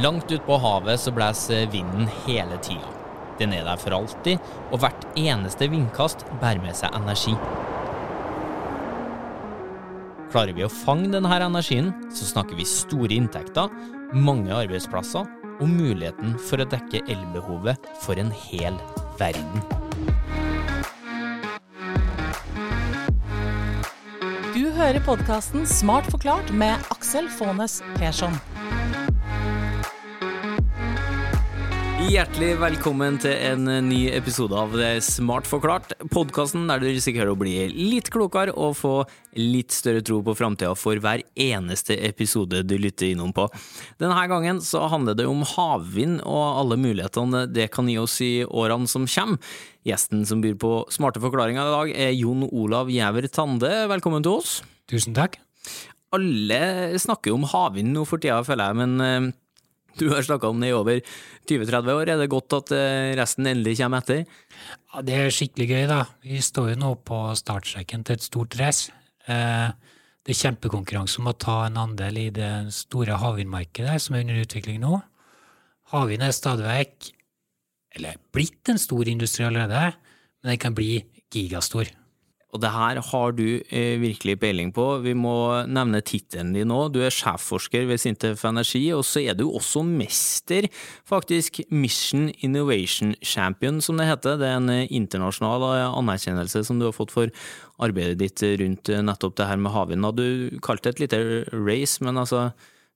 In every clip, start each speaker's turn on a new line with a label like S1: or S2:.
S1: Langt ute på havet så blåser vinden hele tida. Den er der for alltid, og hvert eneste vindkast bærer med seg energi. Klarer vi å fange denne energien, så snakker vi store inntekter, mange arbeidsplasser og muligheten for å dekke elbehovet for en hel verden.
S2: Du hører podkasten Smart forklart med Aksel Faanes Persson.
S1: Hjertelig velkommen til en ny episode av Smart forklart, podkasten der du risikerer å bli litt klokere og få litt større tro på framtida for hver eneste episode du lytter innom på. Denne gangen så handler det om havvind og alle mulighetene det kan gi oss i årene som kommer. Gjesten som byr på smarte forklaringer i dag, er Jon Olav Gjæver Tande. Velkommen til oss.
S3: Tusen takk.
S1: Alle snakker om havvind nå for tida, føler jeg, men eh, du har snakka om det i over 20-30 år. Er det godt at eh, resten endelig kommer etter?
S3: Ja, det er skikkelig gøy, da. Vi står jo nå på startstreken til et stort race. Eh, det er kjempekonkurranse om å ta en andel i det store havvindmarkedet som er under utvikling nå. Havvind er stadig vekk, eller blitt en stor industri allerede, men den kan bli gigastor.
S1: Og det her har du eh, virkelig peiling på. Vi må nevne tittelen din nå. Du er sjefforsker ved Sintef Energi, og så er du også mester, faktisk Mission Innovation Champion, som det heter. Det er en eh, internasjonal eh, anerkjennelse som du har fått for arbeidet ditt rundt eh, nettopp det her med havvind. Du kalte det et lite race, men altså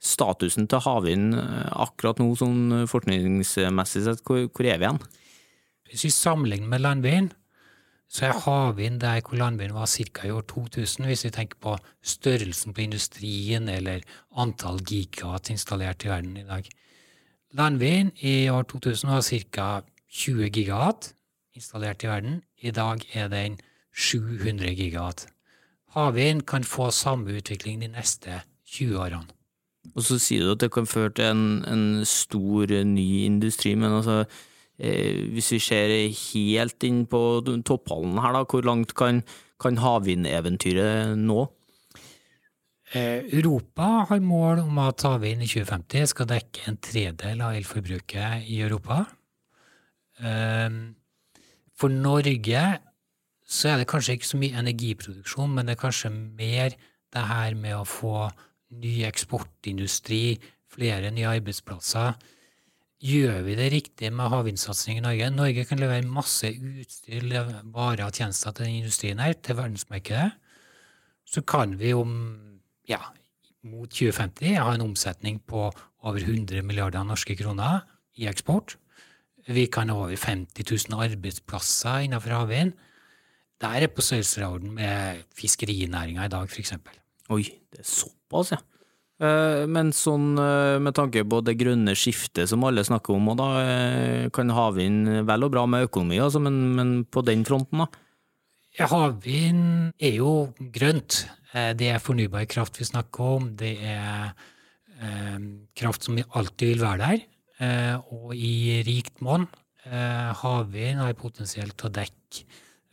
S1: statusen til havvind akkurat nå, sånn forskningsmessig sett, hvor, hvor er vi igjen?
S3: Hvis vi sammenligner med landvind, så er havvind der hvor landvind var ca. i år 2000, hvis vi tenker på størrelsen på industrien eller antall gigawatt installert i verden i dag. Landvind i år 2000 var ca. 20 gigawatt installert i verden. I dag er den 700 gigawatt. Havvind kan få samme utvikling de neste 20 årene.
S1: Og så sier du at det kan føre til en, en stor ny industri, men altså Eh, hvis vi ser helt inn på topphallen her, da, hvor langt kan, kan havvindeventyret nå?
S3: Eh, Europa har mål om at havvind i 2050 skal dekke en tredel av elforbruket i Europa. Eh, for Norge så er det kanskje ikke så mye energiproduksjon, men det er kanskje mer det her med å få ny eksportindustri, flere nye arbeidsplasser. Gjør vi det riktig med havvindsatsing i Norge? Norge kan levere masse utstyr, varer og tjenester til den industrien her, til verdensmarkedet. Så kan vi om ja, mot 2050 ha en omsetning på over 100 milliarder norske kroner i eksport. Vi kan ha over 50 000 arbeidsplasser innenfor havvind. Der er på størrelsesorden med fiskerinæringa i dag, f.eks.
S1: Oi, det er såpass, ja. Eh, men sånn eh, med tanke på det grønne skiftet som alle snakker om, og da eh, kan havvind vel og bra med økonomi, altså, men, men på den fronten, da?
S3: Ja, havvind er jo grønt. Det er fornybar kraft vi snakker om. Det er eh, kraft som alltid vil være der, eh, og i rikt monn. Eh, havvind har potensielt til å dekke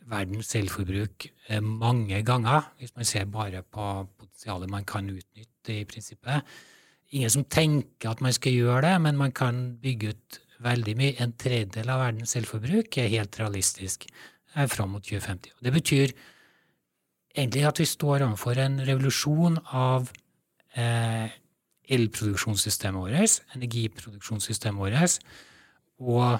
S3: verdens selvforbruk mange ganger, hvis man ser bare på potensialet man kan utnytte i prinsippet. Ingen som tenker at man skal gjøre det, men man kan bygge ut veldig mye. En tredjedel av verdens selvforbruk er helt realistisk eh, fram mot 2050. Det betyr egentlig at vi står overfor en revolusjon av eh, elproduksjonssystemet vårt, energiproduksjonssystemet vårt, og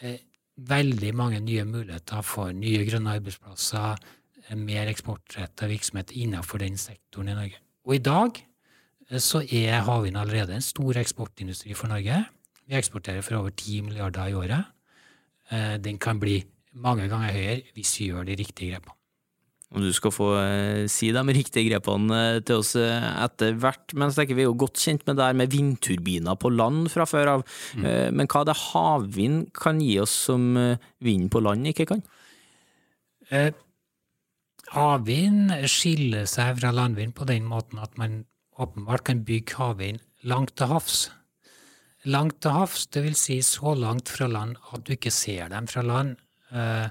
S3: eh, veldig mange nye muligheter for nye grønne arbeidsplasser, eh, mer eksportrettet virksomhet innenfor den sektoren i Norge. Og i dag eh, så er havvind allerede en stor eksportindustri for Norge. Vi eksporterer for over 10 milliarder i året. Eh, den kan bli mange ganger høyere hvis vi gjør de riktige grepene.
S1: Og du skal få eh, si de riktige grepene til oss etter hvert. Men så tenker vi er jo godt kjent med det her med vindturbiner på land fra før av. Mm. Men hva er det havvind kan gi oss som vind på land ikke kan?
S3: Havvind skiller seg fra landvind på den måten at man åpenbart kan bygge havvind langt til havs. Langt til havs, vil si så langt fra land at du ikke ser dem fra land. Eh,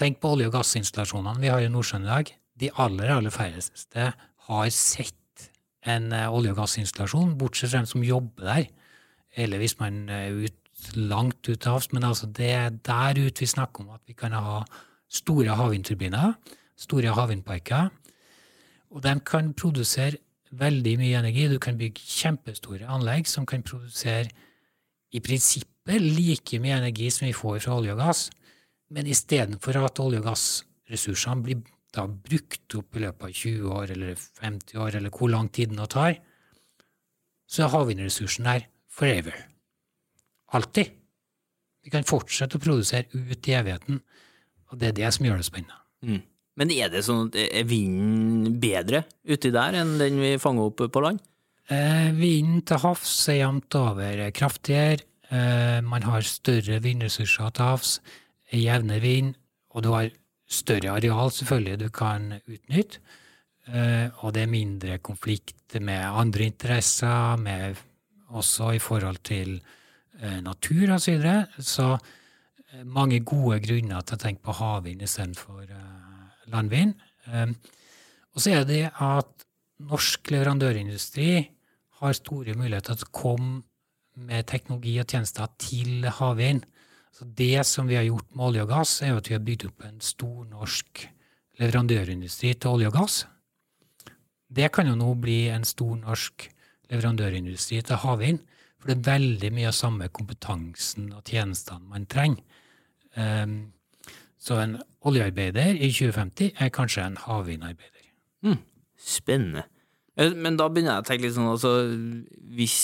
S3: tenk på olje- og gassinstallasjonene vi har i Nordsjøen i dag. De aller, aller færreste har sett en eh, olje- og gassinstallasjon, bortsett fra dem som jobber der. eller hvis man er ut, langt ut til havs. Men altså det er der ute vi snakker om at vi kan ha store havvindturbiner, store havvindparker. Og de kan produsere veldig mye energi. Du kan bygge kjempestore anlegg som kan produsere i prinsippet like mye energi som vi får fra olje og gass. Men istedenfor at olje- og gassressursene blir da brukt opp i løpet av 20 år eller 50 år, eller hvor lang tid det nå tar, så er havvindressursen der forever. Alltid. Vi kan fortsette å produsere ut i evigheten, og det er det som gjør det spennende.
S1: Mm. Men er det sånn at er vinden bedre uti der enn den vi fanger opp på land?
S3: Eh, vinden til havs er jevnt over kraftigere. Eh, man har større vindressurser til havs, jevnere vind, og du har større areal selvfølgelig du kan utnytte. Eh, og det er mindre konflikt med andre interesser, med, også i forhold til eh, natur osv. Så, videre. så eh, mange gode grunner til å tenke på havvind istedenfor eh, landvind. Eh, og så er det at norsk leverandørindustri har store muligheter til å komme med teknologi og tjenester til havvind. Så det som vi har gjort med olje og gass, er at vi har bygd opp en stor norsk leverandørindustri til olje og gass. Det kan jo nå bli en stor norsk leverandørindustri til havvind. For det er veldig mye av samme kompetansen og tjenestene man trenger. Um, så en oljearbeider i 2050 er kanskje en havvindarbeider.
S1: Mm. Spennende. Eh, men da begynner jeg å tenke litt sånn, altså hvis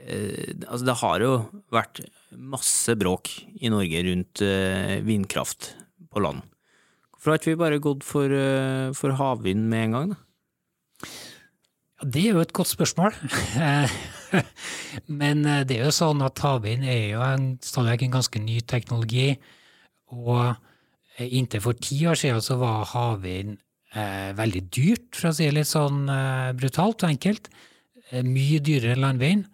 S1: eh, Altså det har jo vært masse bråk i Norge rundt eh, vindkraft på land. Hvorfor har ikke vi bare gått for, eh, for havvind med en gang, da?
S3: Ja, det er jo et godt spørsmål. Men eh, det er jo sånn at havvind er jo en, stadig vekk en ganske ny teknologi. Og eh, inntil for ti år siden så var havvind eh, veldig dyrt, for å si det litt sånn eh, brutalt og enkelt. Eh, mye dyrere enn landvind.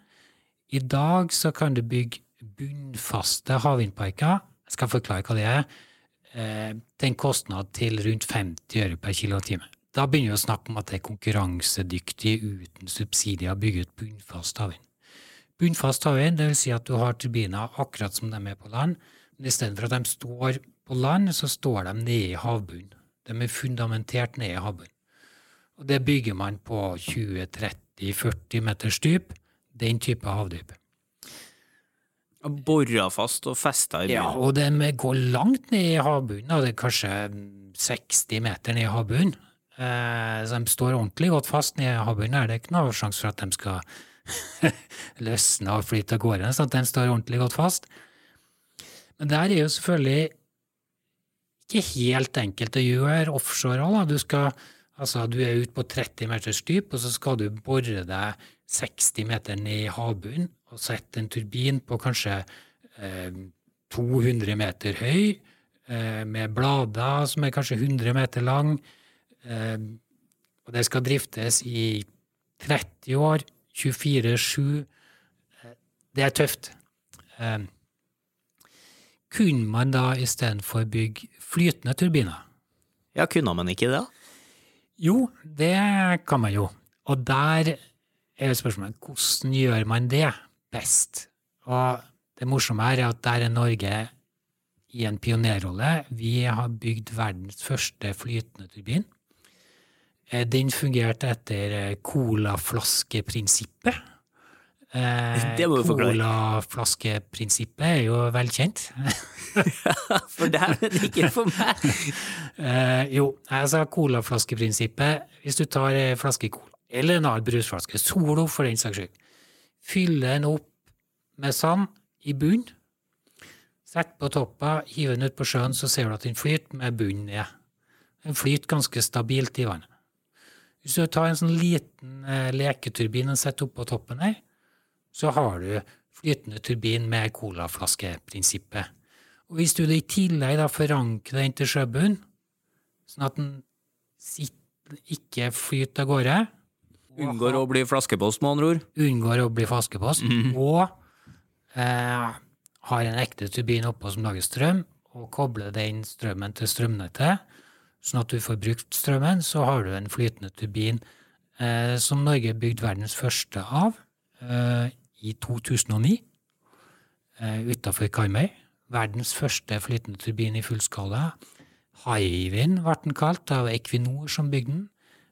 S3: I dag så kan du bygge bunnfaste havvindparker. Jeg skal forklare hva det er. Eh, til en kostnad til rundt 50 øre per kilowattime. Da begynner vi å snakke om at det er konkurransedyktig uten subsidier å bygge ut bunnfast havvind. Bunnfast havvind, vil si at du har turbiner akkurat som de er på land, istedenfor at de står på land, så står de nede i havbunnen. De er fundamentert nede i havbunnen. Og det bygger man på 20-30-40 meters dyp, den type havdyp.
S1: Bora fast og festa i
S3: Ja, og de går langt ned i havbunnen, og det er kanskje 60 meter ned i havbunnen. Eh, så de står ordentlig godt fast ned i havbunnen. Er Det ikke noe sjanse for at de skal løsne og flyte av gårde, så de står ordentlig godt fast. Men der er jo selvfølgelig ikke helt enkelt å gjøre offshore òg. Du, skal, altså, du er ute på 30 meters dyp, og så skal du bore deg 60 meter ned i havbunnen og sette en turbin på kanskje eh, 200 meter høy, eh, med blader som er kanskje 100 meter lang. Eh, og det skal driftes i 30 år, 24-7. Eh, Det er tøft. Eh, kunne man da istedenfor bygge flytende turbiner?
S1: Ja, kunne man ikke det?
S3: Jo, det kan man jo. Og der er jo spørsmålet hvordan gjør man det best? Og det morsomme her er at der er Norge i en pionerrolle. Vi har bygd verdens første flytende turbin. Eh, Den fungerte etter eh, colaflaskeprinsippet. Eh. Colaflaskeprinsippet er jo velkjent.
S1: For det er det ikke for meg.
S3: Eh, jo, altså colaflaskeprinsippet. Hvis du tar en flaske cola, eller en annen brusflaske, Solo for den saks skyld, fyller den opp med sand i bunnen, setter på toppen, hiver den ut på sjøen, så ser du at den flyter med bunnen ned. Den flyter ganske stabilt i vannet. Hvis du tar en sånn liten eh, leketurbin og setter oppå toppen her, så har du flytende turbin med colaflaskeprinsippet. Og hvis du i tillegg da forankrer den til sjøbunnen, sånn at den sitter, ikke flyter av gårde,
S1: Unngår å bli flaskepost, med andre ord.
S3: unngår å bli flaskepost, og eh, har en ekte turbin oppå som lager strøm, og kobler den strømmen til strømnettet, sånn at du får brukt strømmen, så har du en flytende turbin eh, som Norge bygde verdens første av eh, i 2009 eh, utafor Karmøy. Verdens første flytende turbin i fullskala. Hywind ble den kalt, av Equinor som bygde den,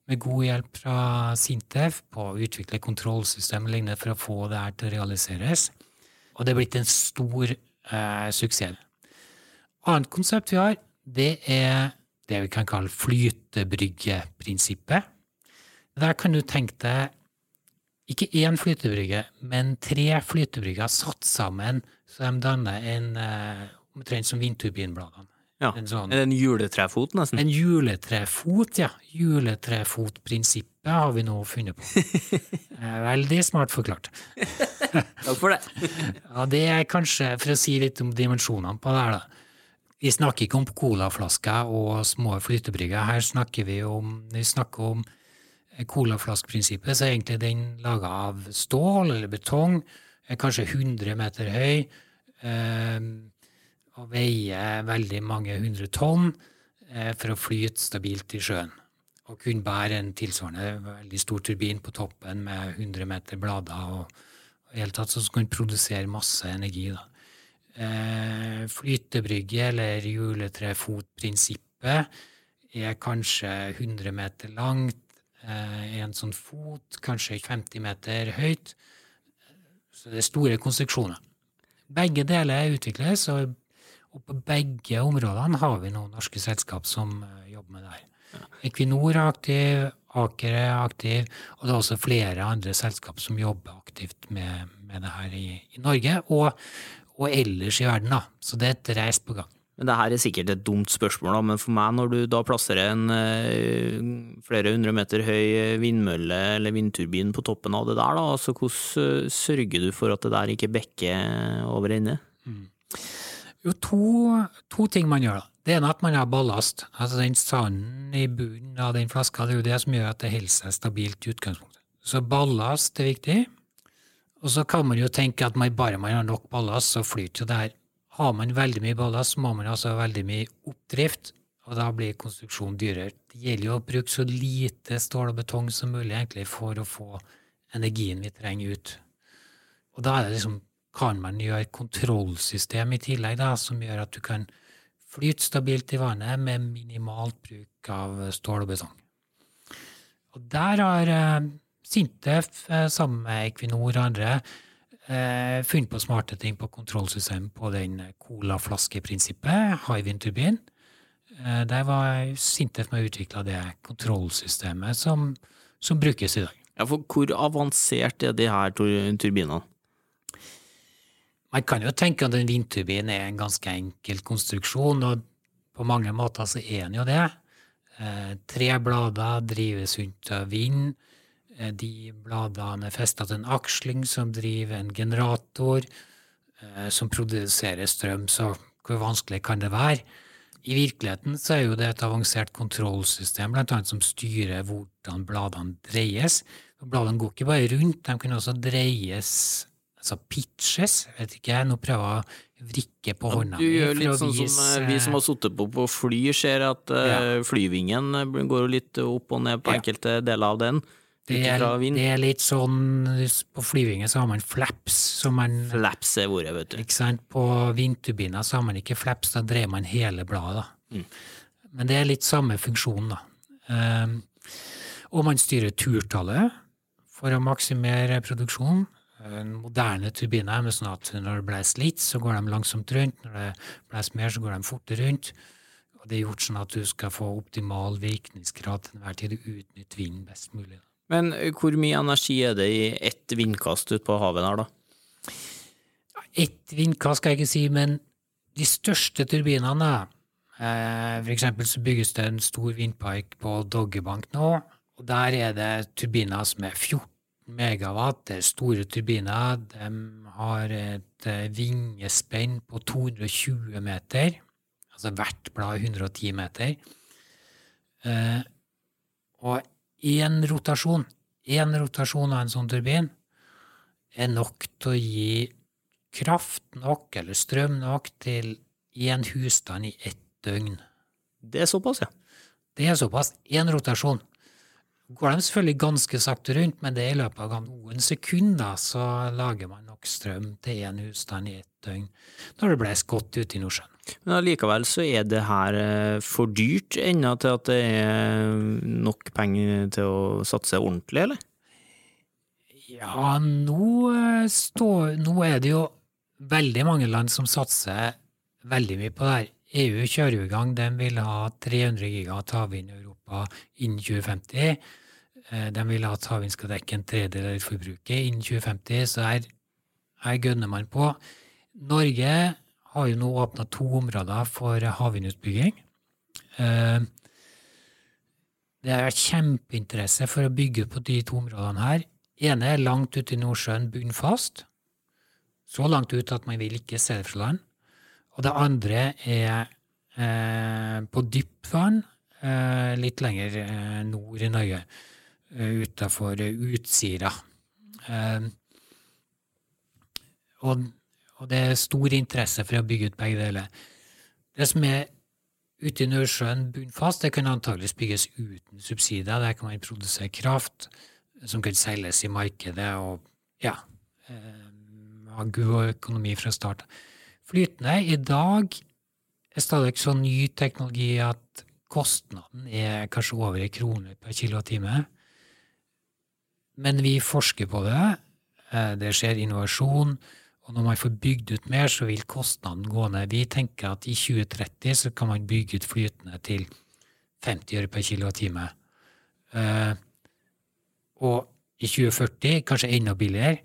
S3: med god hjelp fra Sintef på å utvikle kontrollsystem for å få det her til å realiseres. Og det er blitt en stor eh, suksess. Annet konsept vi har, det er det vi kan kalle flytebryggeprinsippet. Der kan du tenke deg ikke én flytebrygge, men tre flytebrygger satt sammen så de danner en eh, omtrent som vindturbinbladene.
S1: Ja.
S3: En sånn,
S1: en juletrefot, nesten?
S3: en juletrefot, ja. Juletrefotprinsippet har vi nå funnet på. Eh, Veldig smart forklart.
S1: Takk for det.
S3: Ja, det er kanskje, for å si litt om dimensjonene på det her, da. Vi snakker ikke om colaflasker og små flytebrygger. Her snakker vi om vi snakker om colaflaskeprinsippet, så er egentlig den laga av stål eller betong, er kanskje 100 meter høy, eh, og veier veldig mange hundre tonn eh, for å flyte stabilt i sjøen. Og kunne bære en tilsvarende veldig stor turbin på toppen med 100 meter blader og i hele tatt skal den produsere masse energi. Da. Eh, flytebrygge, eller juletrefotprinsippet, er kanskje 100 meter langt, eh, en sånn fot, kanskje 50 meter høyt. Så det er store konstruksjoner. Begge deler utvikles, og på begge områdene har vi noen norske selskap som eh, jobber med det her. Equinor er aktiv, Aker er aktiv, og det er også flere andre selskap som jobber aktivt med, med det her i, i Norge og, og ellers i verden. da. Så det er et reis på gang.
S1: Men det her er sikkert et dumt spørsmål, men for meg, når du da plasserer en eh, flere hundre meter høy vindmølle eller vindturbin på toppen av det der, da, altså hvordan eh, sørger du for at det der ikke bekker over ende?
S3: Jo, to, to ting man gjør. da. Det ene er at man har ballast. Altså Den sanden i bunnen av den flaska det er jo det som gjør at det holder seg stabilt i utgangspunktet. Så ballast er viktig. Og så kan man jo tenke at man, bare man har nok ballast, så flyter jo det her. Har man veldig mye ballast, må man altså ha veldig mye oppdrift, og da blir konstruksjonen dyrere. Det gjelder jo å bruke så lite stål og betong som mulig egentlig for å få energien vi trenger ut. Og da er det liksom, kan man gjøre kontrollsystem i tillegg, da, som gjør at du kan flyte stabilt i vannet med minimalt bruk av stål og betong. Og der har eh, Sintef eh, sammen med Equinor og andre eh, funnet på smarte ting på kontrollsystemet på den colaflaskeprinsippet, Hywind-turbin. Eh, der var Sintef med å utvikle det kontrollsystemet som, som brukes i dag.
S1: Ja, for hvor avansert er de her tur- turbinene?
S3: Man kan jo tenke at en vindturbin er en ganske enkel konstruksjon, og på mange måter så er den jo det. Eh, tre blader drives rundt av vind. Eh, de bladene festa til en aksling som driver en generator eh, som produserer strøm, så hvor vanskelig kan det være? I virkeligheten så er jo det et avansert kontrollsystem blant annet som styrer hvordan bladene dreies. Bladene går ikke bare rundt, de kan også dreies, altså pitches. Jeg vet ikke, nå prøver jeg å vrikke på hånda
S1: Du gjør litt sånn som
S3: vise,
S1: som vi som har sittet på på fly, ser at ja. flyvingen eh, går litt opp og ned på
S3: Ja.
S1: enkelte deler av den.
S3: Det er, det er litt sånn På flyvinger så har man flaps, som man
S1: Flaps er ordet, vet du.
S3: Ikke sant? På vindturbiner så har man ikke flaps, da dreier man hele bladet.
S1: Mm.
S3: Men det er litt samme funksjon, da. Um, og man styrer turtallet for å maksimere produksjonen. En moderne turbiner er sånn at når det blåser litt, så går de langsomt rundt. Når det blåser mer, så går de fortere rundt. Og det er gjort sånn at du skal få optimal virkningsgrad til enhver tid og utnytte vinden best mulig. da.
S1: Men hvor mye energi er det i ett vindkast ut på havet der, da?
S3: Ett vindkast skal jeg ikke si, men de største turbinene eh, For eksempel så bygges det en stor vindpark på Doggerbank nå, og der er det turbiner som er 14 megawatt. Det er store turbiner. De har et eh, vingespenn på 220 meter, altså hvert blad 110 meter. Eh, og én rotasjon, én rotasjon av en sånn turbin er nok til å gi kraft nok, eller strøm nok, til én husstand i ett døgn.
S1: Det er såpass, ja.
S3: Det er såpass. Én rotasjon. går de selvfølgelig ganske sakte rundt, men det er i løpet av noen sekunder så lager man nok strøm til én husstand i ett døgn når det blåser godt ute i Nordsjøen.
S1: Men allikevel så er det her eh, for dyrt ennå til at det er nok penger til å satse ordentlig, eller?
S3: Ja, nå, eh, står, nå er det jo veldig mange land som satser veldig mye på det her. EU kjører jo i gang. De vil ha 300 gigawatt havvind i Europa innen 2050. Eh, de vil at havvind skal dekke en tredjedel av forbruket innen 2050, så her, her gønner man på. Norge har jo nå åpna to områder for havvindutbygging. Eh, det er kjempeinteresse for å bygge på de to områdene her. ene er langt ute i Nordsjøen, bunnfast. Så langt ut at man vil ikke se det fra land. Og det andre er eh, på dypt vann, eh, litt lenger eh, nord i Norge, eh, utafor Utsira. Og, og, det er stor interesse for å bygge ut begge deler. Det som er ute i Nordsjøen bunnfast, det kan antageligvis bygges uten subsidier. Der kan man produsere kraft som kan selges i markedet, og ja, eh, ha god økonomi fra start. Flytende i dag er stadig så ny teknologi at kostnaden er kanskje over en krone per kilowattime. Men vi forsker på det. Eh, det skjer innovasjon. Og når man får bygd ut mer, så vil kostnaden gå ned. Vi tenker at i 2030 så kan man bygge ut flytende til 50 øre per kilowattime. Eh, og i 2040 kanskje enda billigere.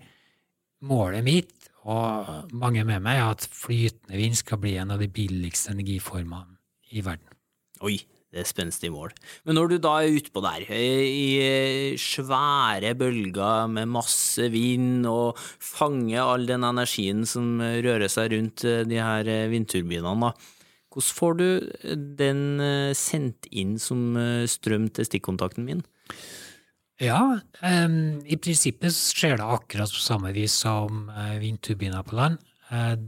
S3: Målet mitt og mange med meg er at flytende vind skal bli en av de billigste energiformene i verden.
S1: Oi, spenstig mål. Men når du da er utpå der, i svære bølger med masse vind, og fanger all den energien som rører seg rundt de her vindturbinene, da, hvordan får du den sendt inn som strøm til stikkontakten min?
S3: Ja, um, i prinsippet skjer det akkurat på samme vis som vindturbiner på land. Uh,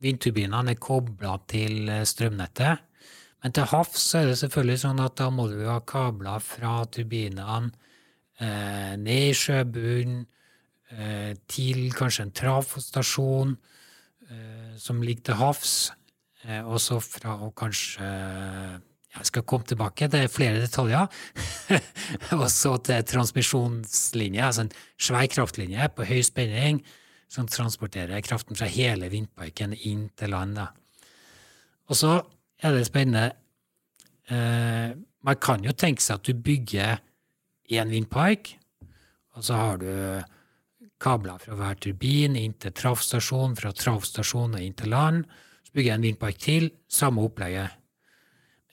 S3: vindturbinene er kobla til strømnettet, men til havs er det selvfølgelig sånn at da må du ha kabler fra turbinene ned i sjøbunnen, til kanskje en trafostasjon som ligger til havs, og så fra og kanskje jeg skal komme tilbake det er flere detaljer. og så til transmisjonslinje, altså en svær kraftlinje på høy spenning som transporterer kraften fra hele vindparken inn til land. Og så er det spennende eh, Man kan jo tenke seg at du bygger én vindpark, og så har du kabler fra hver turbin inn til trafstasjon, fra trafstasjon og inn til land. Så bygger jeg en vindpark til, samme opplegget.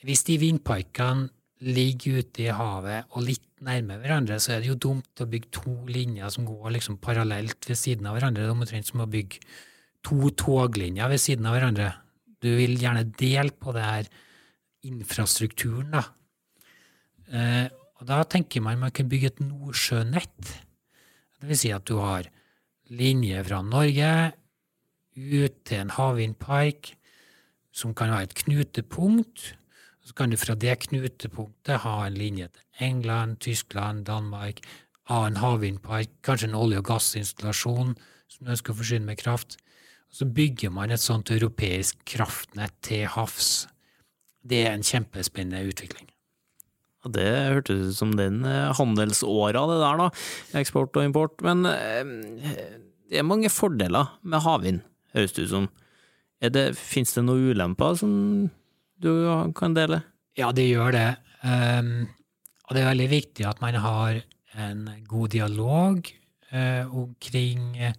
S3: Hvis de vindparkene ligger ute i havet og litt nærme hverandre, så er det jo dumt å bygge to linjer som går liksom parallelt ved siden av hverandre. Det er omtrent som å bygge to toglinjer ved siden av hverandre. Du vil gjerne dele på det her infrastrukturen, da. Eh, og da tenker man man kan bygge et nordsjønett. Det vil si at du har linje fra Norge ut til en havvindpark som kan ha et knutepunkt så kan du fra det knutepunktet ha en linje til England, Tyskland, Danmark, ha en havvindpark, kanskje en olje- og gassinstallasjon som du ønsker å forsyne med kraft. Så bygger man et sånt europeisk kraftnett til havs. Det er en kjempespennende utvikling.
S1: Det hørtes ut som den eh, handelsåra, det der, da. Eksport og import. Men eh, det er mange fordeler med havvind, høres det ut som. Fins det noen ulemper som du kan dele?
S3: Ja, det gjør det. Um, og det er veldig viktig at man har en god dialog uh, omkring uh,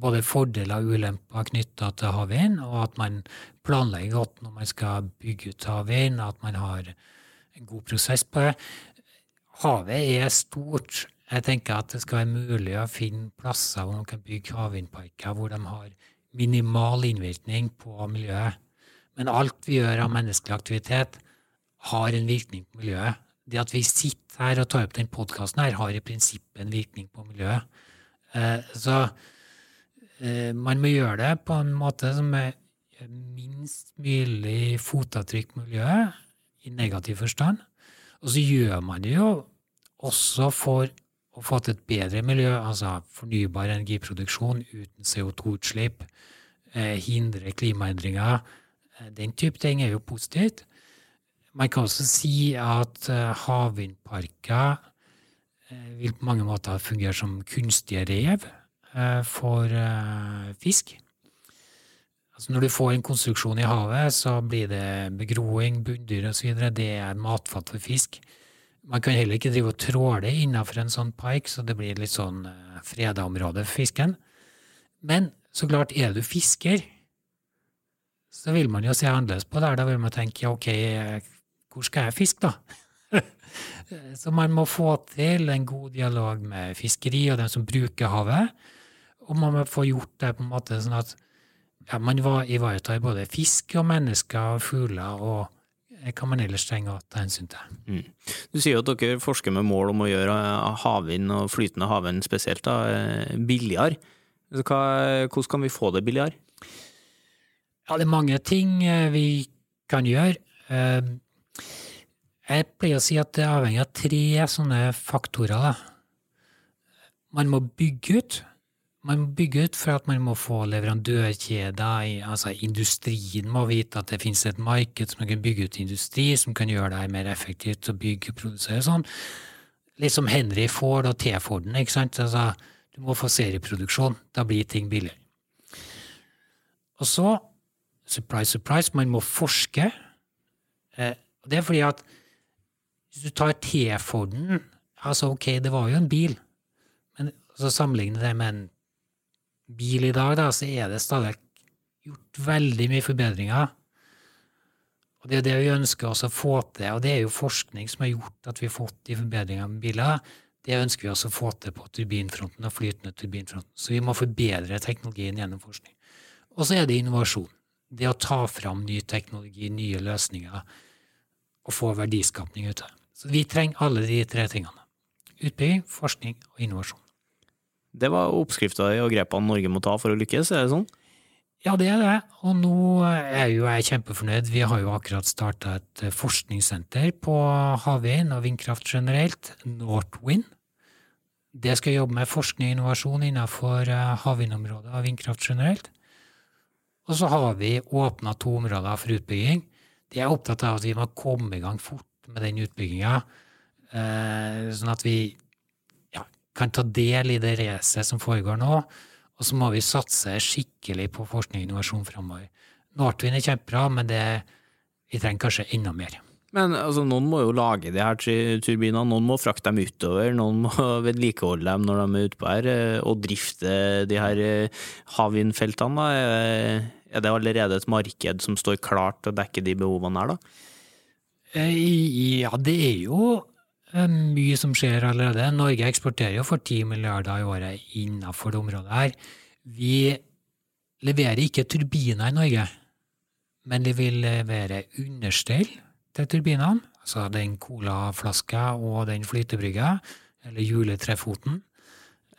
S3: både fordeler og ulemper knytta til havvind, og at man planlegger godt når man skal bygge ut havvind, at man har en god prosess på det. Havet er stort. Jeg tenker at det skal være mulig å finne plasser hvor man kan bygge havvindparker hvor de har minimal innvirkning på miljøet. Men alt vi gjør av menneskelig aktivitet, har en virkning på miljøet. Det at vi sitter her og tar opp den podkasten her, har i prinsippet en virkning på miljøet. Eh, så man må gjøre det på en måte som er minst mulig fotavtrykk miljøet, i negativ forstand. Og så gjør man det jo også for å få til et bedre miljø, altså fornybar energiproduksjon uten CO2-utslipp, eh, hindre klimaendringer, eh, den type ting er jo positivt. Man kan også si at eh, havvindparker eh, vil på mange måter fungere som kunstige rev eh, for eh, fisk. Altså når du får en konstruksjon i havet, så blir det begroing, bunndyr osv. Det er matfat for fisk. Man kan heller ikke drive og tråle innenfor en sånn park, så det blir litt sånn uh, freda område for fisken. Men så klart, er du fisker, så vil man jo se annerledes på det. Da vil man tenke ja, ok, hvor skal jeg fiske, da? så man må få til en god dialog med fiskeri og dem som bruker havet. Og man må få gjort det på en måte sånn at ja, man ivaretar både fisk og mennesker og fugler og hva man ellers trenger å ta hensyn til.
S1: Mm. Du sier at dere forsker med mål om å gjøre havvind og flytende havvind spesielt da, eh, billigere. Hvordan kan vi få det billigere?
S3: Ja, det er mange ting eh, vi kan gjøre. Eh, jeg pleier å si at det er avhengig av tre sånne faktorer. Man må bygge ut man må bygge ut for at man må få leverandørkjeder. altså Industrien må vite at det finnes et marked som man kan bygge ut industri, som kan gjøre det mer effektivt å bygge og produsere sånn. Litt som Henry Ford og T-Forden. ikke sant? Altså, du må få serieproduksjon. Da blir ting billigere. Og så, surprise, surprise, man må forske. Eh, det er fordi at hvis du tar T-Forden altså Ok, det var jo en bil, men så sammenligne det med en bil i dag, da, så er det stadig gjort veldig mye forbedringer. Og det er det vi ønsker oss å få til, og det er jo forskning som har gjort at vi har fått de forbedringene med biler. Det ønsker vi også å få til på turbinfronten og flytende turbinfronten. Så vi må forbedre teknologien gjennom forskning. Og så er det innovasjon. Det å ta fram ny teknologi, nye løsninger, og få verdiskapning ut av det. Så vi trenger alle de tre tingene. Utbygging, forskning og innovasjon.
S1: Det var oppskrifta og grepene Norge må ta for å lykkes, er det sånn?
S3: Ja, det er det. Og nå er jo jeg kjempefornøyd. Vi har jo akkurat starta et forskningssenter på havvind og vindkraft generelt, Northwind. Det skal jobbe med forskning og innovasjon innenfor eh, havvindområdet og vindkraft generelt. Og så har vi åpna to områder for utbygging. De er opptatt av at vi må komme i gang fort med den utbygginga, eh, sånn at vi kan ta del i det racet som foregår nå. Og så må vi satse skikkelig på forskning og innovasjon framover. Northwind er kjempebra, men det, vi trenger kanskje enda mer.
S1: Men altså, noen må jo lage de her turbinene, noen må frakte dem utover, noen må vedlikeholde dem når de er utpå her, eh, og drifte de her eh, havvindfeltene. Er det allerede et marked som står klart til å dekke de behovene her, da?
S3: Eh, ja, det er jo mye som skjer allerede. Norge eksporterer jo for 10 milliarder i året innenfor det området her. Vi leverer ikke turbiner i Norge, men vi vil levere understell til turbinene. Altså den colaflaska og den flytebrygga, eller juletrefoten.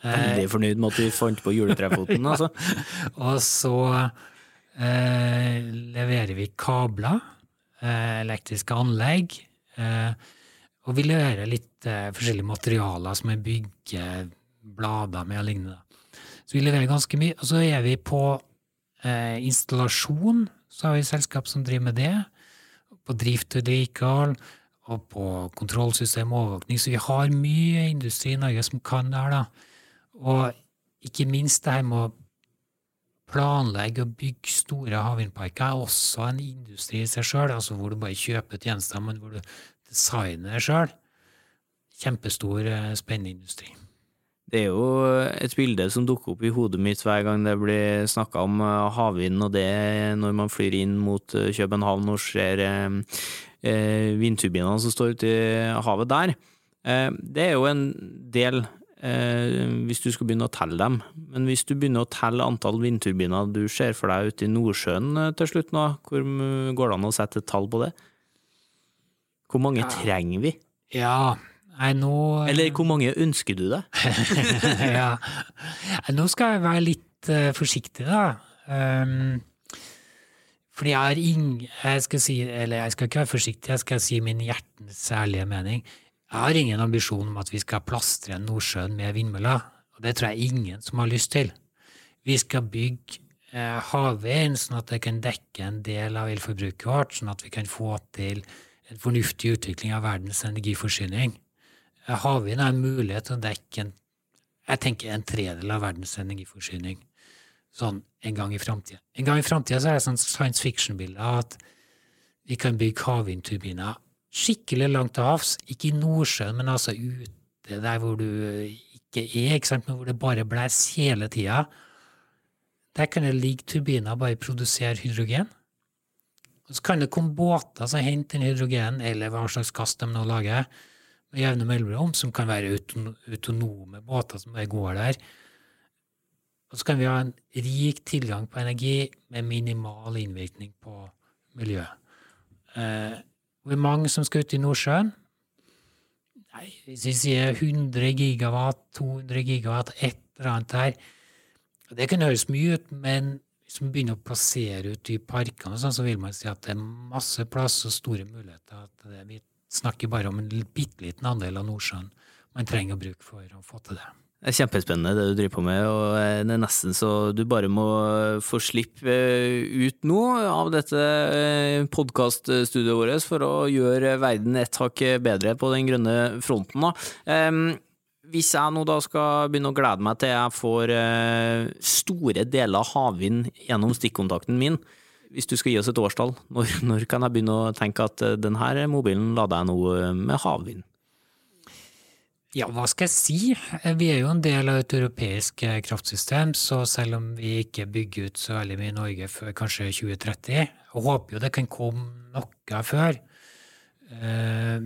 S1: Veldig fornøyd med at du fant på juletrefoten, altså.
S3: og så eh, leverer vi kabler, eh, elektriske anlegg. Eh, og vi leverer litt eh, forskjellige materialer som er byggeblader med og lignende. Så vi leverer ganske mye. Og så er vi på eh, installasjon, så har vi selskap som driver med det. På drift og vedlikehold, og på kontrollsystem og overvåkning. Så vi har mye industri i Norge som kan det her, da. Og ikke minst det her med å planlegge og bygge store havvindparker er også en industri i seg sjøl, altså hvor du bare kjøper tjenester, men hvor du designe det sjøl. Kjempestor, eh, spennende industri.
S1: Det er jo et bilde som dukker opp i hodet mitt hver gang det blir snakka om eh, havvind og det når man flyr inn mot eh, København og ser vindturbinene som står ute i havet der. Det er jo en del hvis du skal begynne å telle dem. Men hvis du begynner å telle antall vindturbiner du ser for deg ute i Nordsjøen til slutt nå, hvor går det an å sette et tall på det? Hvor mange ja. trenger vi?
S3: Ja, Nei, nå
S1: Eller hvor mange ønsker du deg?
S3: ja. Nå skal jeg være litt uh, forsiktig, da. Um, fordi jeg har ing... Jeg skal si Eller jeg skal ikke være forsiktig, jeg skal si min hjertens ærlige mening. Jeg har ingen ambisjon om at vi skal plastre Nordsjøen med vindmøller, og det tror jeg ingen som har lyst til. Vi skal bygge eh, havvind sånn at det kan dekke en del av elforbruket vårt, sånn at vi kan få til en fornuftig utvikling av verdens energiforsyning. Eh, havvind er en mulighet til å dekke en, jeg tenker en tredel av verdens energiforsyning sånn en gang i framtida. En gang i framtida er det sånn science fiction-bilde at vi kan bygge havvindturbiner skikkelig langt til havs, ikke i Nordsjøen, men altså ute der hvor du ikke er, ikke sant, men hvor det bare blåser hele tida. Der kan det ligge turbiner og bare produsere hydrogen. Så kan det komme båter som henter den hydrogenen, eller hva slags gass de nå lager, med jevne mellomrom, som kan være autonome båter som bare går der. Og så kan vi ha en rik tilgang på energi med minimal innvirkning på miljøet. Eh, hvor mange som skal ut i Nordsjøen? Nei, hvis vi sier 100 gigawatt, 200 gigawatt, et eller annet her Det kan høres mye ut, men hvis man begynner å plassere ut i parkene, sånn, så vil man si at det er masse plass og store muligheter. Vi snakker bare om en bitte liten andel av Nordsjøen man trenger å bruke for å få til det.
S1: Det er kjempespennende det du driver på med, og eh, det er nesten så du bare må få slippe eh, ut nå av dette eh, podkaststudioet vårt for å gjøre verden et hakk bedre på den grønne fronten. Da. Hvis jeg nå da skal begynne å glede meg til jeg får store deler av havvind gjennom stikkontakten min, hvis du skal gi oss et årstall, når, når kan jeg begynne å tenke at denne mobilen lader jeg nå med havvind?
S3: Ja, hva skal jeg si? Vi er jo en del av et europeisk eh, kraftsystem, så selv om vi ikke bygger ut så veldig mye i Norge før kanskje 2030, og håper jo det kan komme noe før uh,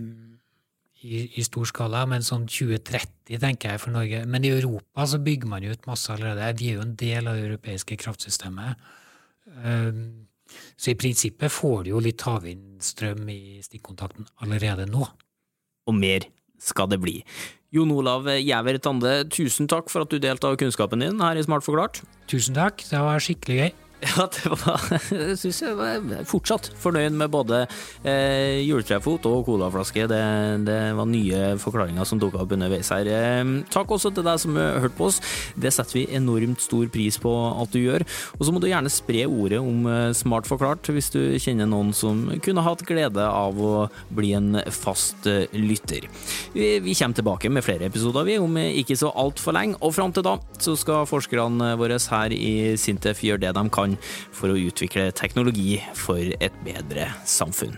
S3: i, i, stor skala, men sånn 2030 tenker jeg for Norge. Men i Europa så bygger man jo ut masse allerede. De er jo en del av det europeiske kraftsystemet. Uh, så i prinsippet får du jo litt havvindstrøm i stikkontakten allerede nå.
S1: Og mer skal det bli. Jon Olav Gjæver Tande, tusen takk for at du delte av kunnskapen din her i Smart forklart.
S3: Tusen takk, det var skikkelig gøy.
S1: Ja, det var Jeg syns jeg var fortsatt fornøyd med både eh, juletrefot og colaflaske. Det, det, var nye forklaringer som dukka opp underveis her. Eh, takk også til deg som hørte hørt på oss. Det setter vi enormt stor pris på at du gjør. Og så må du gjerne spre ordet om eh, Smart forklart hvis du kjenner noen som kunne hatt glede av å bli en fast eh, lytter. Vi, vi kommer tilbake med flere episoder, vi, om ikke så altfor lenge. Og fram til da så skal forskerne våre her i Sintef gjøre det de for å utvikle teknologi for et bedre samfunn.